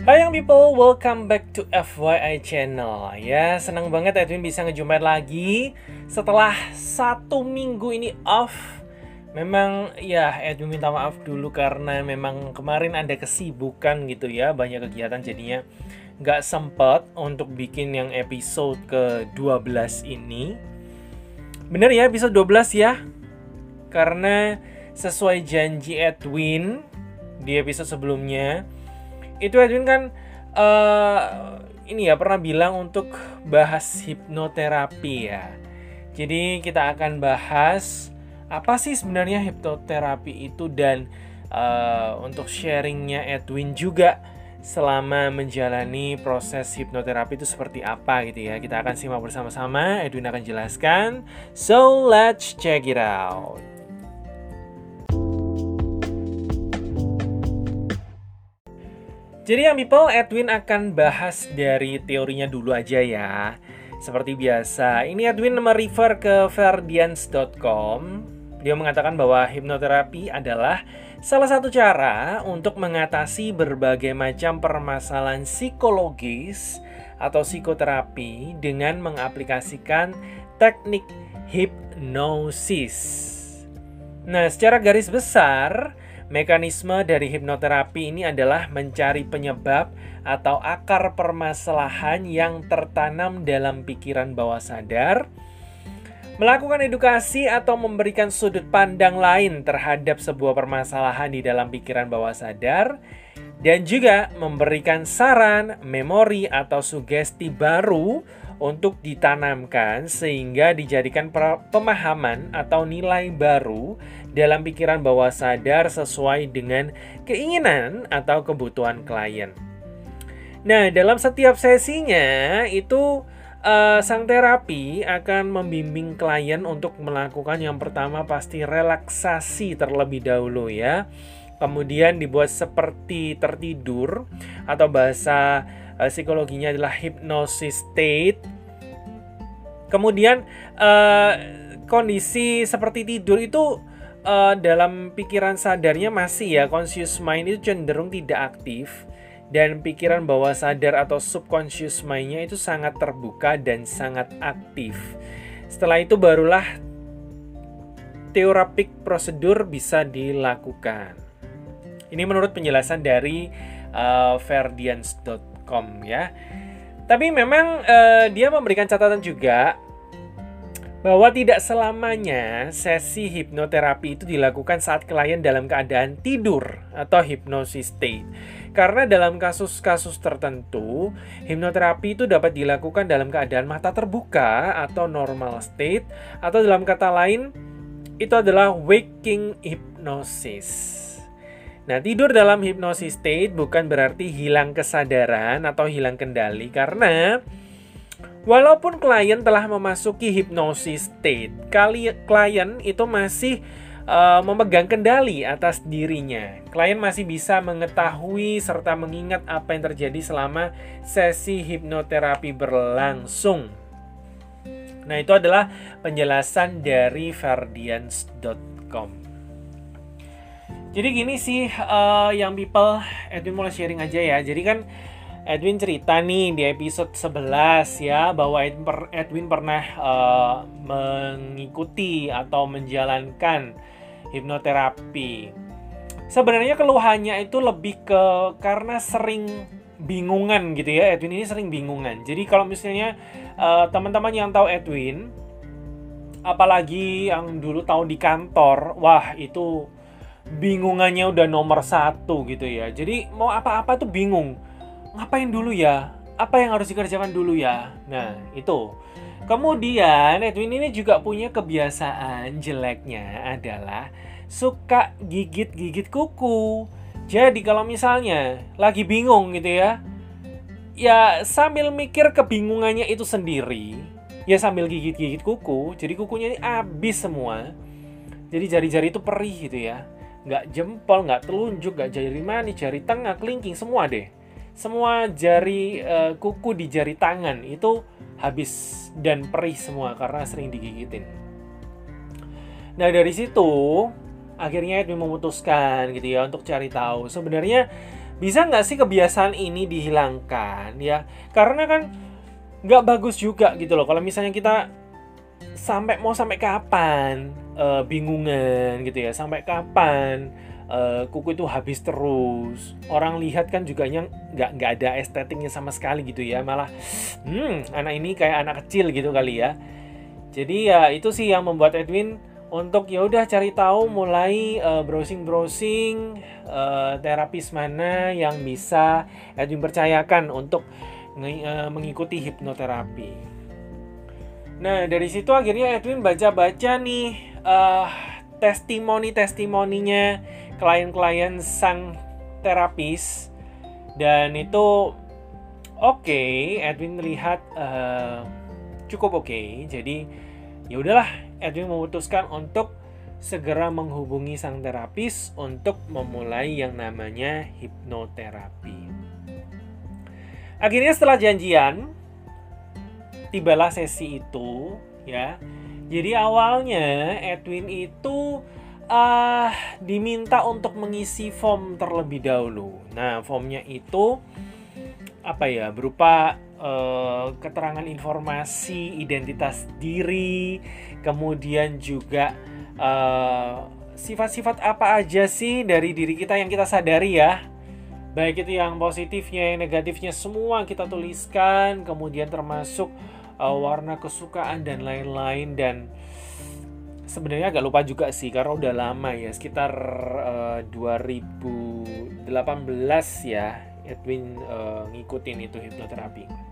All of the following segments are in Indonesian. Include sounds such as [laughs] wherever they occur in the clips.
Hai young people, welcome back to FYI channel. Ya, senang banget Edwin bisa ngejumpain lagi Setelah satu minggu ini off. Memang ya Edwin minta maaf dulu karena memang kemarin ada kesibukan gitu ya Banyak kegiatan jadinya nggak sempet untuk bikin yang episode ke-12 ini. Bener ya episode 12 ya? Karena sesuai janji Edwin di episode sebelumnya itu Edwin kan uh, ini ya pernah bilang untuk bahas hipnoterapi ya. Jadi kita akan bahas apa sih sebenarnya hipnoterapi itu dan uh, untuk sharingnya Edwin juga selama menjalani proses hipnoterapi itu seperti apa gitu ya. Kita akan simak bersama-sama, Edwin akan jelaskan. So let's check it out. Jadi yang people, Edwin akan bahas dari teorinya dulu aja ya. Seperti biasa, ini Edwin merefer ke verdians.com. Dia mengatakan bahwa hipnoterapi adalah salah satu cara untuk mengatasi berbagai macam permasalahan psikologis atau psikoterapi dengan mengaplikasikan teknik hipnosis. Nah, secara garis besar, Mekanisme dari hipnoterapi ini adalah mencari penyebab atau akar permasalahan yang tertanam dalam pikiran bawah sadar, melakukan edukasi atau memberikan sudut pandang lain terhadap sebuah permasalahan di dalam pikiran bawah sadar, dan juga memberikan saran, memori, atau sugesti baru untuk ditanamkan sehingga dijadikan pemahaman atau nilai baru dalam pikiran bawah sadar sesuai dengan keinginan atau kebutuhan klien. Nah, dalam setiap sesinya itu uh, sang terapi akan membimbing klien untuk melakukan yang pertama pasti relaksasi terlebih dahulu ya. Kemudian dibuat seperti tertidur atau bahasa uh, psikologinya adalah hypnosis state. Kemudian uh, kondisi seperti tidur itu uh, dalam pikiran sadarnya masih ya conscious mind itu cenderung tidak aktif dan pikiran bawah sadar atau subconscious mindnya itu sangat terbuka dan sangat aktif. Setelah itu barulah terapik prosedur bisa dilakukan. Ini menurut penjelasan dari uh, verdians.com ya. Tapi memang uh, dia memberikan catatan juga bahwa tidak selamanya sesi hipnoterapi itu dilakukan saat klien dalam keadaan tidur atau hypnosis state. Karena dalam kasus-kasus tertentu, hipnoterapi itu dapat dilakukan dalam keadaan mata terbuka atau normal state atau dalam kata lain itu adalah waking hypnosis. Nah, tidur dalam hipnosis state bukan berarti hilang kesadaran atau hilang kendali karena walaupun klien telah memasuki hipnosis state, kali klien itu masih uh, memegang kendali atas dirinya. Klien masih bisa mengetahui serta mengingat apa yang terjadi selama sesi hipnoterapi berlangsung. Nah, itu adalah penjelasan dari verdians.com. Jadi gini sih uh, yang people Edwin mulai sharing aja ya. Jadi kan Edwin cerita nih di episode 11 ya bahwa Edwin, per, Edwin pernah uh, mengikuti atau menjalankan hipnoterapi. Sebenarnya keluhannya itu lebih ke karena sering bingungan gitu ya. Edwin ini sering bingungan. Jadi kalau misalnya uh, teman-teman yang tahu Edwin apalagi yang dulu tahu di kantor, wah itu bingungannya udah nomor satu gitu ya. Jadi mau apa-apa tuh bingung. Ngapain dulu ya? Apa yang harus dikerjakan dulu ya? Nah, itu. Kemudian Edwin ini juga punya kebiasaan jeleknya adalah suka gigit-gigit kuku. Jadi kalau misalnya lagi bingung gitu ya, ya sambil mikir kebingungannya itu sendiri, ya sambil gigit-gigit kuku, jadi kukunya ini habis semua. Jadi jari-jari itu perih gitu ya nggak jempol, nggak telunjuk, nggak jari manis, jari tengah, kelingking, semua deh. Semua jari uh, kuku di jari tangan itu habis dan perih semua karena sering digigitin. Nah dari situ akhirnya Edwin memutuskan gitu ya untuk cari tahu sebenarnya bisa nggak sih kebiasaan ini dihilangkan ya? Karena kan nggak bagus juga gitu loh. Kalau misalnya kita sampai mau sampai kapan uh, bingungan gitu ya? Sampai kapan uh, kuku itu habis terus? Orang lihat kan juga yang nggak nggak ada estetiknya sama sekali gitu ya. Malah, hmm, anak ini kayak anak kecil gitu kali ya. Jadi ya itu sih yang membuat Edwin untuk ya udah cari tahu mulai uh, browsing-browsing uh, terapis mana yang bisa Edwin percayakan untuk mengikuti hipnoterapi. Nah dari situ akhirnya Edwin baca-baca nih uh, testimoni-testimoninya klien-klien sang terapis dan itu oke okay, Edwin lihat uh, cukup oke okay. jadi ya udahlah Edwin memutuskan untuk segera menghubungi sang terapis untuk memulai yang namanya hipnoterapi. Akhirnya setelah janjian, tibalah sesi itu, ya. Jadi awalnya Edwin itu uh, diminta untuk mengisi form terlebih dahulu. Nah, formnya itu apa ya? Berupa uh, keterangan informasi identitas diri, kemudian juga eh, sifat-sifat apa aja sih dari diri kita yang kita sadari ya. Baik itu yang positifnya, yang negatifnya semua kita tuliskan, kemudian termasuk uh, warna kesukaan dan lain-lain dan sebenarnya agak lupa juga sih karena udah lama ya sekitar uh, 2018 ya Edwin uh, ngikutin itu hipnoterapi.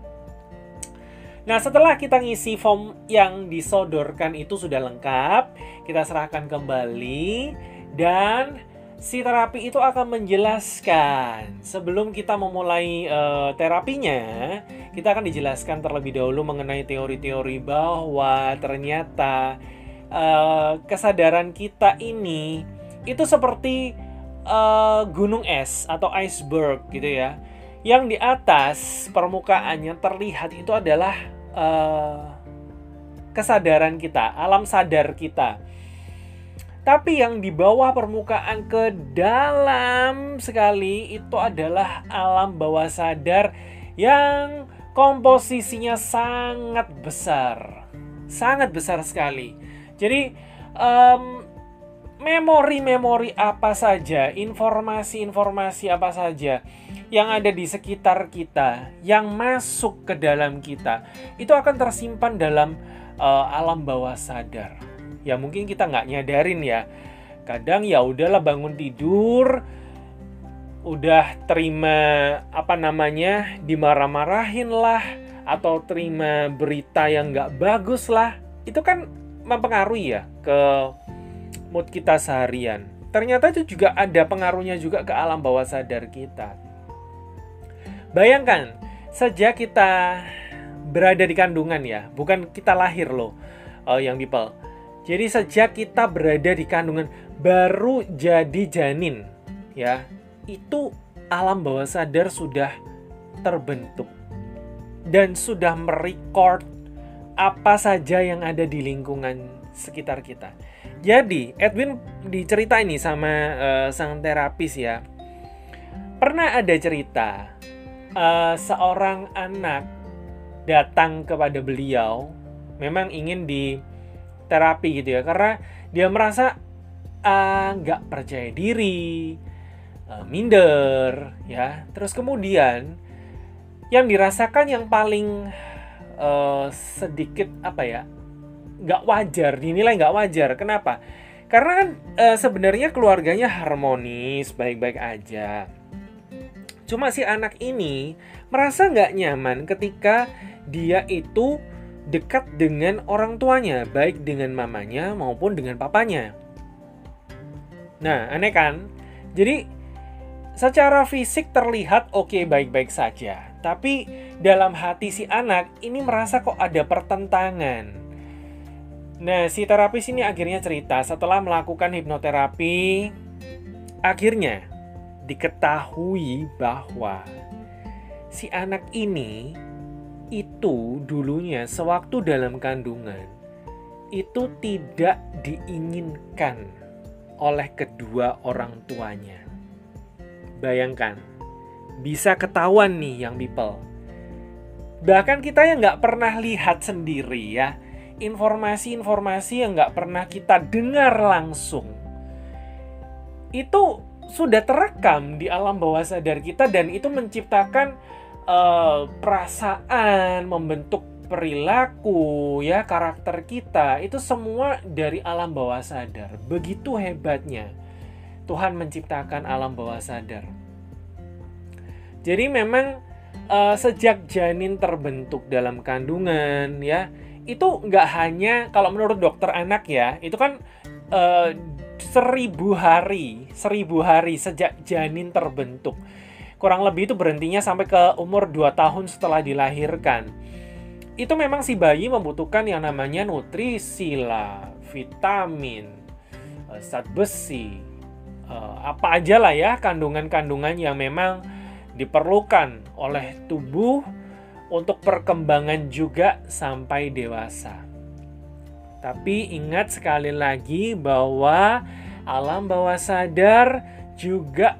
Nah, setelah kita ngisi form yang disodorkan itu sudah lengkap, kita serahkan kembali dan si terapi itu akan menjelaskan sebelum kita memulai uh, terapinya, kita akan dijelaskan terlebih dahulu mengenai teori-teori bahwa ternyata uh, kesadaran kita ini itu seperti uh, gunung es atau iceberg gitu ya. Yang di atas permukaannya terlihat itu adalah uh, kesadaran kita, alam sadar kita. Tapi yang di bawah permukaan ke dalam sekali itu adalah alam bawah sadar yang komposisinya sangat besar. Sangat besar sekali. Jadi um, memori-memori apa saja, informasi-informasi apa saja yang ada di sekitar kita, yang masuk ke dalam kita, itu akan tersimpan dalam uh, alam bawah sadar. Ya mungkin kita nggak nyadarin ya. Kadang ya udahlah bangun tidur, udah terima apa namanya dimarah-marahin lah, atau terima berita yang nggak bagus lah, itu kan mempengaruhi ya ke mood kita seharian. Ternyata itu juga ada pengaruhnya juga ke alam bawah sadar kita. Bayangkan, sejak kita berada di kandungan ya, bukan kita lahir loh, uh, yang people. Jadi sejak kita berada di kandungan baru jadi janin, ya, itu alam bawah sadar sudah terbentuk dan sudah merecord apa saja yang ada di lingkungan sekitar kita. Jadi Edwin dicerita ini sama uh, sang terapis ya. Pernah ada cerita uh, seorang anak datang kepada beliau memang ingin di terapi gitu ya. Karena dia merasa eh, nggak uh, percaya diri uh, minder ya. Terus kemudian yang dirasakan yang paling uh, sedikit apa ya nggak wajar dinilai nggak wajar. Kenapa? Karena kan uh, sebenarnya keluarganya harmonis baik-baik aja. Cuma si anak ini merasa nggak nyaman ketika dia itu dekat dengan orang tuanya, baik dengan mamanya maupun dengan papanya. Nah, aneh kan? Jadi, secara fisik terlihat oke okay, baik-baik saja. Tapi dalam hati si anak ini merasa kok ada pertentangan. Nah, si terapis ini akhirnya cerita setelah melakukan hipnoterapi, akhirnya diketahui bahwa si anak ini itu dulunya sewaktu dalam kandungan itu tidak diinginkan oleh kedua orang tuanya. Bayangkan, bisa ketahuan nih yang people. Bahkan kita yang nggak pernah lihat sendiri ya, informasi-informasi yang nggak pernah kita dengar langsung, itu sudah terekam di alam bawah sadar kita dan itu menciptakan uh, perasaan, membentuk perilaku, ya karakter kita itu semua dari alam bawah sadar. Begitu hebatnya Tuhan menciptakan alam bawah sadar. Jadi memang uh, sejak janin terbentuk dalam kandungan ya itu nggak hanya kalau menurut dokter anak ya itu kan uh, seribu hari seribu hari sejak janin terbentuk kurang lebih itu berhentinya sampai ke umur 2 tahun setelah dilahirkan itu memang si bayi membutuhkan yang namanya nutrisi lah vitamin uh, zat besi uh, apa aja lah ya kandungan-kandungan yang memang diperlukan oleh tubuh untuk perkembangan juga sampai dewasa. Tapi ingat sekali lagi bahwa alam bawah sadar juga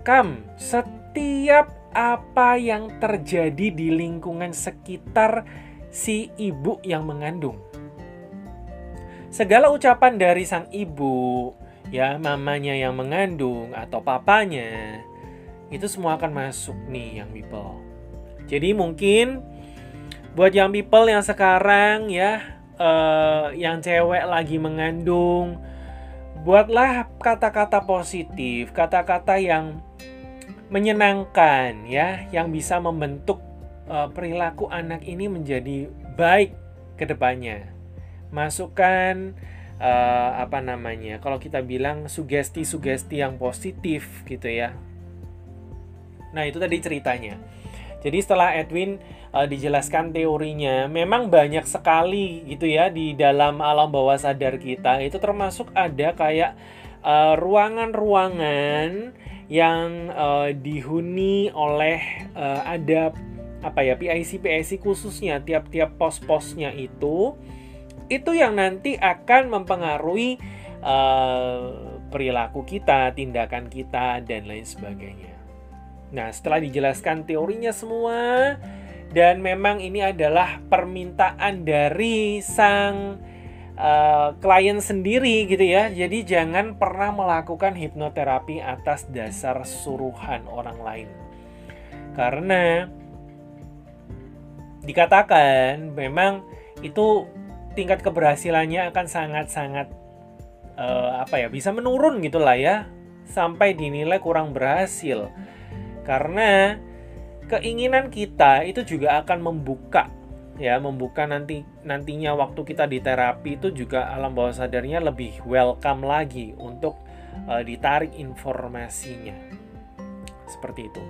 merekam setiap apa yang terjadi di lingkungan sekitar si ibu yang mengandung. Segala ucapan dari sang ibu, ya mamanya yang mengandung atau papanya, itu semua akan masuk nih yang people. Jadi mungkin buat yang people yang sekarang ya uh, yang cewek lagi mengandung, buatlah kata-kata positif, kata-kata yang menyenangkan ya, yang bisa membentuk uh, perilaku anak ini menjadi baik ke depannya. Masukkan uh, apa namanya? Kalau kita bilang sugesti-sugesti yang positif gitu ya Nah, itu tadi ceritanya. Jadi setelah Edwin uh, dijelaskan teorinya, memang banyak sekali gitu ya di dalam alam bawah sadar kita. Itu termasuk ada kayak ruangan-ruangan uh, yang uh, dihuni oleh uh, ada apa ya PIC PIC khususnya tiap-tiap pos-posnya itu itu yang nanti akan mempengaruhi uh, perilaku kita, tindakan kita dan lain sebagainya. Nah, setelah dijelaskan teorinya semua dan memang ini adalah permintaan dari sang uh, klien sendiri gitu ya. Jadi jangan pernah melakukan hipnoterapi atas dasar suruhan orang lain. Karena dikatakan memang itu tingkat keberhasilannya akan sangat-sangat uh, apa ya bisa menurun gitulah ya sampai dinilai kurang berhasil karena keinginan kita itu juga akan membuka ya, membuka nanti nantinya waktu kita di terapi itu juga alam bawah sadarnya lebih welcome lagi untuk uh, ditarik informasinya. Seperti itu.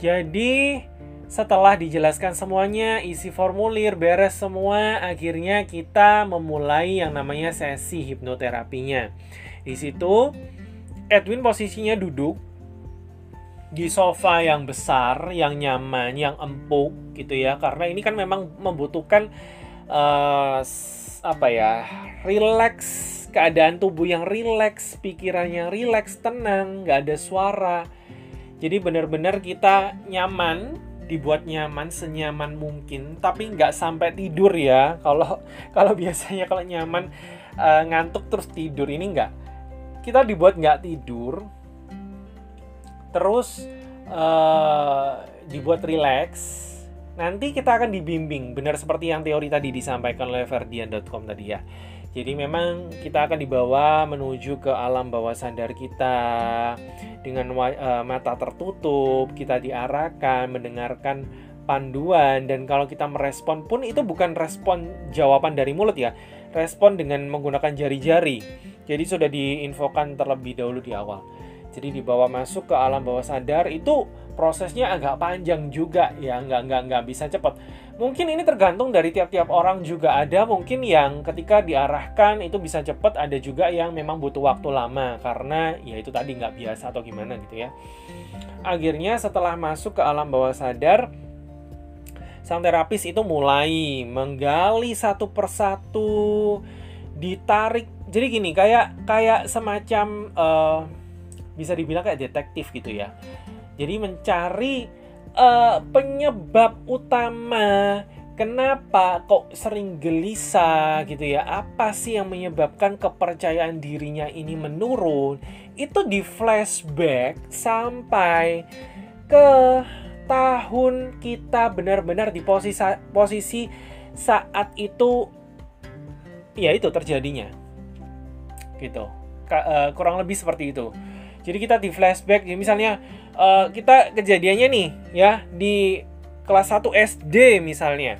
Jadi setelah dijelaskan semuanya, isi formulir, beres semua, akhirnya kita memulai yang namanya sesi hipnoterapinya. Di situ Edwin posisinya duduk di sofa yang besar, yang nyaman, yang empuk gitu ya. Karena ini kan memang membutuhkan uh, apa ya, relax keadaan tubuh yang rileks, pikiran yang rileks, tenang, nggak ada suara. Jadi benar-benar kita nyaman, dibuat nyaman senyaman mungkin, tapi nggak sampai tidur ya. Kalau [laughs] kalau biasanya kalau nyaman uh, ngantuk terus tidur ini nggak. Kita dibuat nggak tidur, terus uh, dibuat relax. Nanti kita akan dibimbing. Benar seperti yang teori tadi disampaikan oleh Ferdian.com tadi ya. Jadi memang kita akan dibawa menuju ke alam bawah sadar kita. Dengan uh, mata tertutup kita diarahkan mendengarkan panduan. Dan kalau kita merespon pun itu bukan respon jawaban dari mulut ya. Respon dengan menggunakan jari-jari. Jadi sudah diinfokan terlebih dahulu di awal jadi dibawa masuk ke alam bawah sadar itu prosesnya agak panjang juga ya, nggak nggak nggak bisa cepat. Mungkin ini tergantung dari tiap-tiap orang juga ada mungkin yang ketika diarahkan itu bisa cepat, ada juga yang memang butuh waktu lama karena ya itu tadi nggak biasa atau gimana gitu ya. Akhirnya setelah masuk ke alam bawah sadar, sang terapis itu mulai menggali satu persatu, ditarik. Jadi gini, kayak kayak semacam uh, bisa dibilang kayak detektif gitu ya. Jadi mencari uh, penyebab utama kenapa kok sering gelisah gitu ya? Apa sih yang menyebabkan kepercayaan dirinya ini menurun? Itu di flashback sampai ke tahun kita benar-benar di posisi posisi saat itu ya itu terjadinya gitu uh, kurang lebih seperti itu jadi kita di flashback ya misalnya uh, kita kejadiannya nih ya di kelas 1 SD misalnya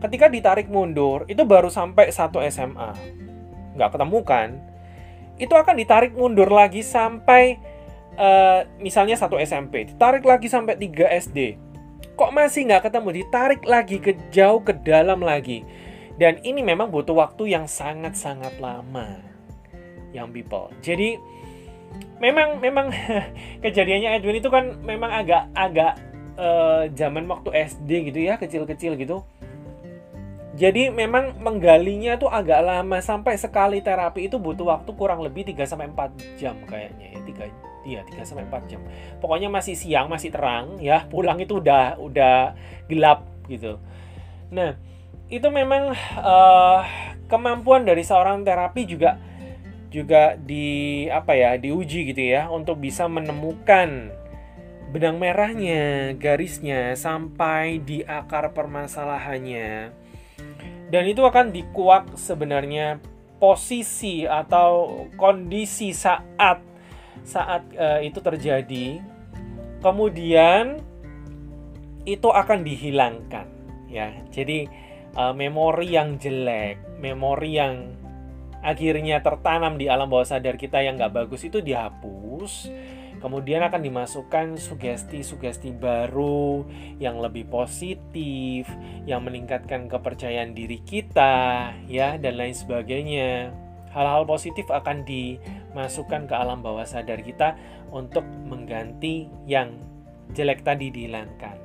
ketika ditarik mundur itu baru sampai satu SMA nggak ketemu kan itu akan ditarik mundur lagi sampai uh, misalnya satu SMP, ditarik lagi sampai 3 SD. Kok masih nggak ketemu? Ditarik lagi ke jauh ke dalam lagi. Dan ini memang butuh waktu yang sangat-sangat lama. Yang people. Jadi memang memang [laughs] kejadiannya Edwin itu kan memang agak agak uh, zaman waktu SD gitu ya, kecil-kecil gitu. Jadi memang menggalinya tuh agak lama sampai sekali terapi itu butuh waktu kurang lebih 3 sampai 4 jam kayaknya ya, 3 Iya, 3 sampai 4 jam. Pokoknya masih siang, masih terang ya. Pulang itu udah udah gelap gitu. Nah, itu memang uh, kemampuan dari seorang terapi juga juga di apa ya, diuji gitu ya untuk bisa menemukan benang merahnya, garisnya sampai di akar permasalahannya. Dan itu akan dikuak sebenarnya posisi atau kondisi saat saat uh, itu terjadi, kemudian itu akan dihilangkan, ya. Jadi uh, memori yang jelek, memori yang akhirnya tertanam di alam bawah sadar kita yang nggak bagus itu dihapus kemudian akan dimasukkan sugesti-sugesti baru yang lebih positif, yang meningkatkan kepercayaan diri kita, ya, dan lain sebagainya hal-hal positif akan dimasukkan ke alam bawah sadar kita untuk mengganti yang jelek tadi dihilangkan.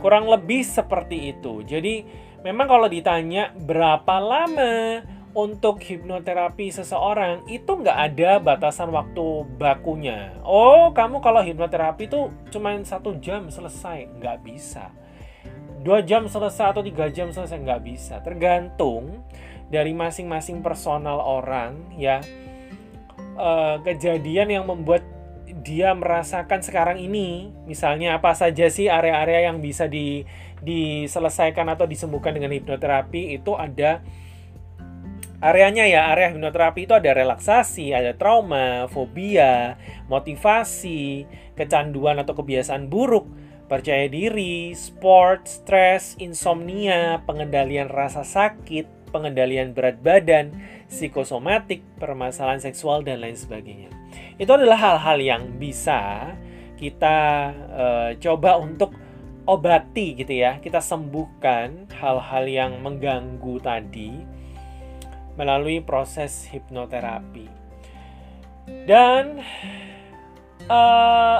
Kurang lebih seperti itu. Jadi memang kalau ditanya berapa lama untuk hipnoterapi seseorang itu nggak ada batasan waktu bakunya. Oh, kamu kalau hipnoterapi itu cuma satu jam selesai, nggak bisa. Dua jam selesai atau tiga jam selesai nggak bisa. Tergantung dari masing-masing personal orang ya uh, kejadian yang membuat dia merasakan sekarang ini misalnya apa saja sih area-area yang bisa di diselesaikan atau disembuhkan dengan hipnoterapi itu ada areanya ya area hipnoterapi itu ada relaksasi ada trauma fobia motivasi kecanduan atau kebiasaan buruk percaya diri sport stres insomnia pengendalian rasa sakit pengendalian berat badan, psikosomatik, permasalahan seksual, dan lain sebagainya. Itu adalah hal-hal yang bisa kita uh, coba untuk obati gitu ya. Kita sembuhkan hal-hal yang mengganggu tadi melalui proses hipnoterapi. Dan uh,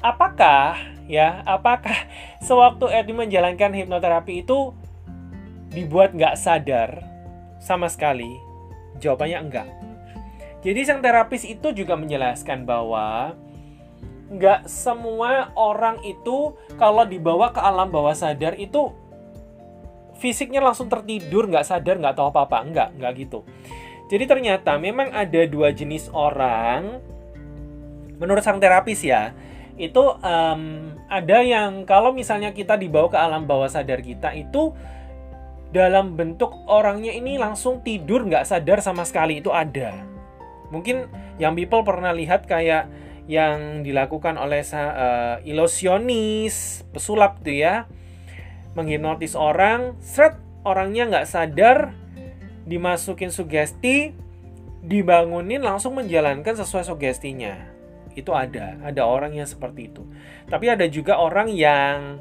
apakah ya, apakah [laughs] sewaktu Edwin menjalankan hipnoterapi itu dibuat nggak sadar sama sekali? Jawabannya enggak. Jadi sang terapis itu juga menjelaskan bahwa nggak semua orang itu kalau dibawa ke alam bawah sadar itu fisiknya langsung tertidur nggak sadar nggak tahu apa apa nggak nggak gitu. Jadi ternyata memang ada dua jenis orang menurut sang terapis ya itu um, ada yang kalau misalnya kita dibawa ke alam bawah sadar kita itu dalam bentuk orangnya ini langsung tidur nggak sadar sama sekali itu ada. Mungkin yang people pernah lihat kayak yang dilakukan oleh uh, ilusionis, pesulap tuh ya, menghipnotis orang, seret orangnya nggak sadar, dimasukin sugesti, dibangunin langsung menjalankan sesuai sugestinya. Itu ada, ada orang yang seperti itu. Tapi ada juga orang yang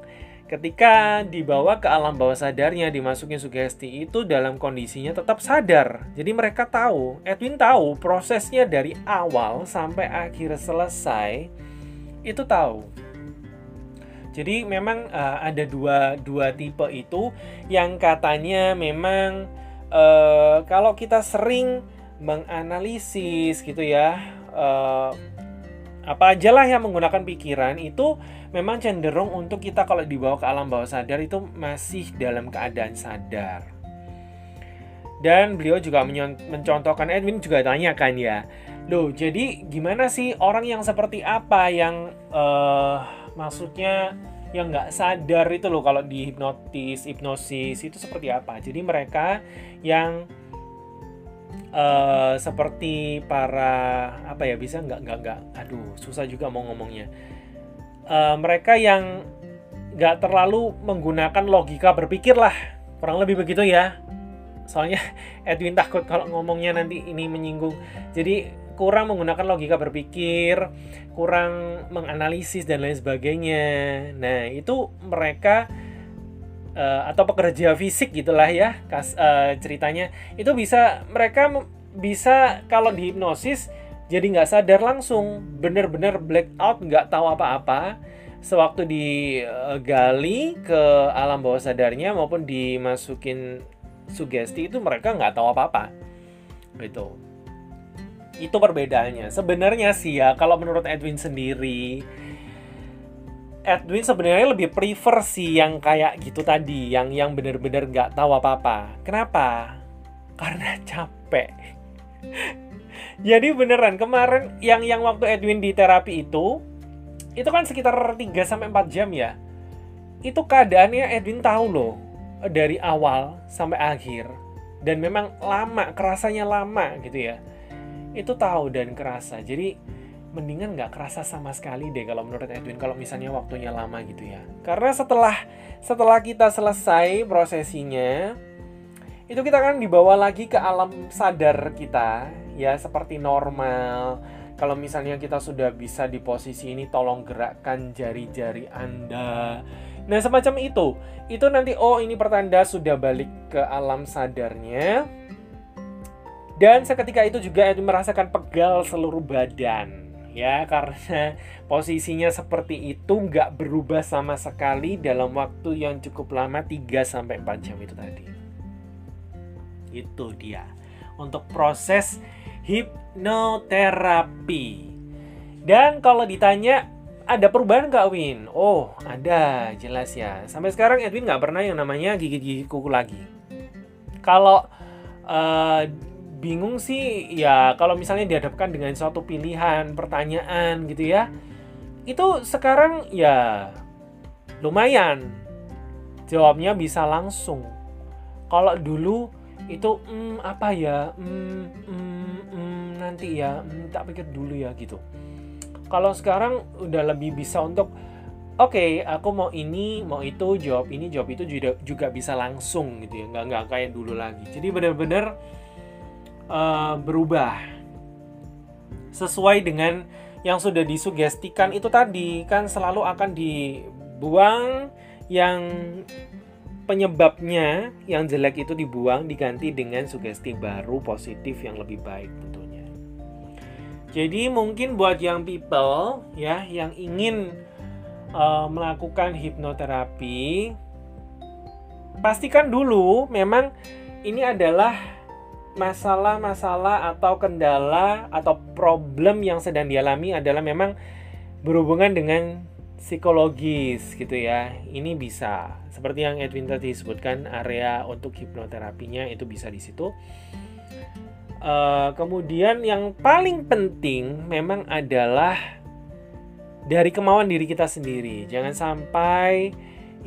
ketika dibawa ke alam bawah sadarnya dimasukin sugesti itu dalam kondisinya tetap sadar jadi mereka tahu Edwin tahu prosesnya dari awal sampai akhir selesai itu tahu jadi memang uh, ada dua dua tipe itu yang katanya memang uh, kalau kita sering menganalisis gitu ya uh, apa aja lah yang menggunakan pikiran itu memang cenderung untuk kita kalau dibawa ke alam bawah sadar itu masih dalam keadaan sadar. Dan beliau juga mencontohkan Edwin juga tanyakan ya, loh jadi gimana sih orang yang seperti apa yang uh, maksudnya yang nggak sadar itu loh kalau di hipnotis, hipnosis itu seperti apa? Jadi mereka yang uh, seperti para apa ya bisa nggak nggak nggak. Aduh susah juga mau ngomongnya. Uh, mereka yang nggak terlalu menggunakan logika berpikir lah kurang lebih begitu ya. Soalnya [laughs] Edwin takut kalau ngomongnya nanti ini menyinggung. Jadi kurang menggunakan logika berpikir kurang menganalisis dan lain sebagainya. Nah itu mereka uh, atau pekerja fisik gitulah ya kas, uh, ceritanya. Itu bisa mereka bisa kalau di hipnosis jadi nggak sadar langsung. Bener-bener black out nggak tahu apa-apa. Sewaktu digali ke alam bawah sadarnya maupun dimasukin sugesti itu mereka nggak tahu apa-apa. Gitu itu perbedaannya sebenarnya sih ya kalau menurut Edwin sendiri Edwin sebenarnya lebih prefer sih yang kayak gitu tadi, yang yang bener-bener nggak tahu apa-apa. Kenapa? Karena [laughs] capek. Jadi beneran kemarin yang yang waktu Edwin di terapi itu itu kan sekitar 3 sampai 4 jam ya. Itu keadaannya Edwin tahu loh dari awal sampai akhir dan memang lama, kerasanya lama gitu ya. Itu tahu dan kerasa. Jadi mendingan nggak kerasa sama sekali deh kalau menurut Edwin kalau misalnya waktunya lama gitu ya. Karena setelah setelah kita selesai prosesinya itu kita akan dibawa lagi ke alam sadar kita ya seperti normal. Kalau misalnya kita sudah bisa di posisi ini tolong gerakkan jari-jari Anda. Nah semacam itu. Itu nanti oh ini pertanda sudah balik ke alam sadarnya dan seketika itu juga Edwin merasakan pegal seluruh badan ya karena posisinya seperti itu nggak berubah sama sekali dalam waktu yang cukup lama 3 sampai 4 jam itu tadi. Itu dia. Untuk proses hipnoterapi. Dan kalau ditanya ada perubahan nggak Win? Oh ada jelas ya. Sampai sekarang Edwin nggak pernah yang namanya gigit-gigit kuku lagi. Kalau uh, bingung sih ya kalau misalnya dihadapkan dengan suatu pilihan pertanyaan gitu ya itu sekarang ya lumayan. Jawabnya bisa langsung. Kalau dulu itu mm, apa ya? Mm, mm, mm, nanti ya mm, tak pikir dulu ya gitu. Kalau sekarang udah lebih bisa untuk oke okay, aku mau ini mau itu jawab ini jawab itu juga juga bisa langsung gitu ya. Nggak nggak kayak dulu lagi. Jadi benar-benar uh, berubah sesuai dengan yang sudah disugestikan itu tadi kan selalu akan dibuang yang penyebabnya yang jelek itu dibuang diganti dengan sugesti baru positif yang lebih baik tentunya. Jadi mungkin buat yang people ya yang ingin uh, melakukan hipnoterapi pastikan dulu memang ini adalah masalah-masalah atau kendala atau problem yang sedang dialami adalah memang berhubungan dengan psikologis gitu ya. Ini bisa seperti yang Edwin tadi sebutkan area untuk hipnoterapinya itu bisa di situ. Uh, kemudian yang paling penting memang adalah dari kemauan diri kita sendiri. Jangan sampai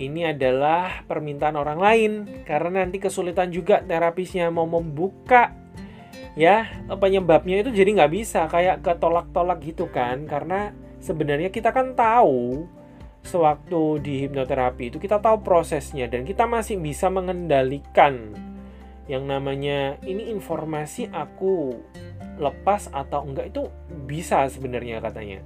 ini adalah permintaan orang lain. Karena nanti kesulitan juga terapisnya mau membuka ya. Penyebabnya itu jadi nggak bisa kayak ketolak-tolak gitu kan. Karena sebenarnya kita kan tahu sewaktu di hipnoterapi itu kita tahu prosesnya dan kita masih bisa mengendalikan. Yang namanya ini informasi aku lepas atau enggak? Itu bisa sebenarnya katanya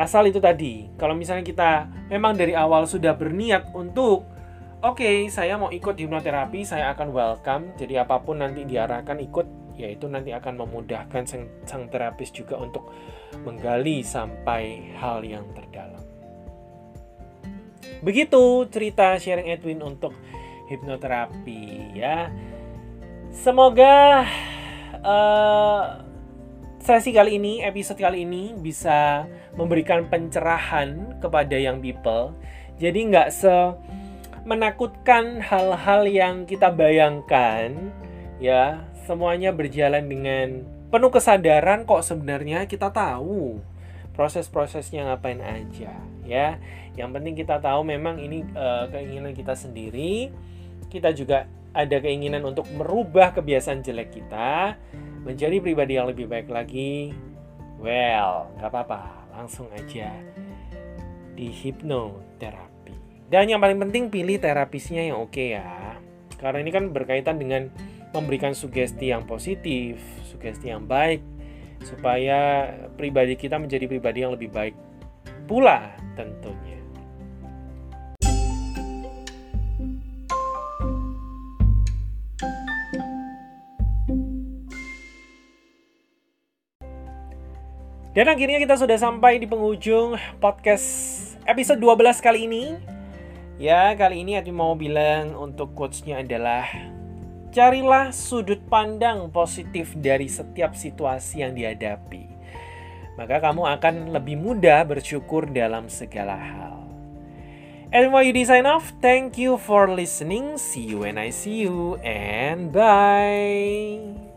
asal itu tadi. Kalau misalnya kita memang dari awal sudah berniat untuk oke okay, saya mau ikut hipnoterapi saya akan welcome. Jadi apa pun nanti diarahkan ikut yaitu nanti akan memudahkan sang, sang terapis juga untuk menggali sampai hal yang terdalam. Begitu cerita sharing Edwin untuk hipnoterapi ya. Semoga uh, sesi kali ini, episode kali ini bisa memberikan pencerahan kepada young people. Jadi nggak se menakutkan hal-hal yang kita bayangkan, ya semuanya berjalan dengan penuh kesadaran kok sebenarnya kita tahu proses-prosesnya ngapain aja ya. Yang penting kita tahu memang ini uh, keinginan kita sendiri. Kita juga ada keinginan untuk merubah kebiasaan jelek kita menjadi pribadi yang lebih baik lagi, well, nggak apa-apa, langsung aja di hipnoterapi. Dan yang paling penting pilih terapisnya yang oke okay ya. Karena ini kan berkaitan dengan memberikan sugesti yang positif, sugesti yang baik, supaya pribadi kita menjadi pribadi yang lebih baik pula tentunya. Dan akhirnya kita sudah sampai di penghujung podcast episode 12 kali ini. Ya, kali ini aku mau bilang untuk quotes-nya adalah Carilah sudut pandang positif dari setiap situasi yang dihadapi. Maka kamu akan lebih mudah bersyukur dalam segala hal. You design off, thank you for listening. See you when I see you and bye.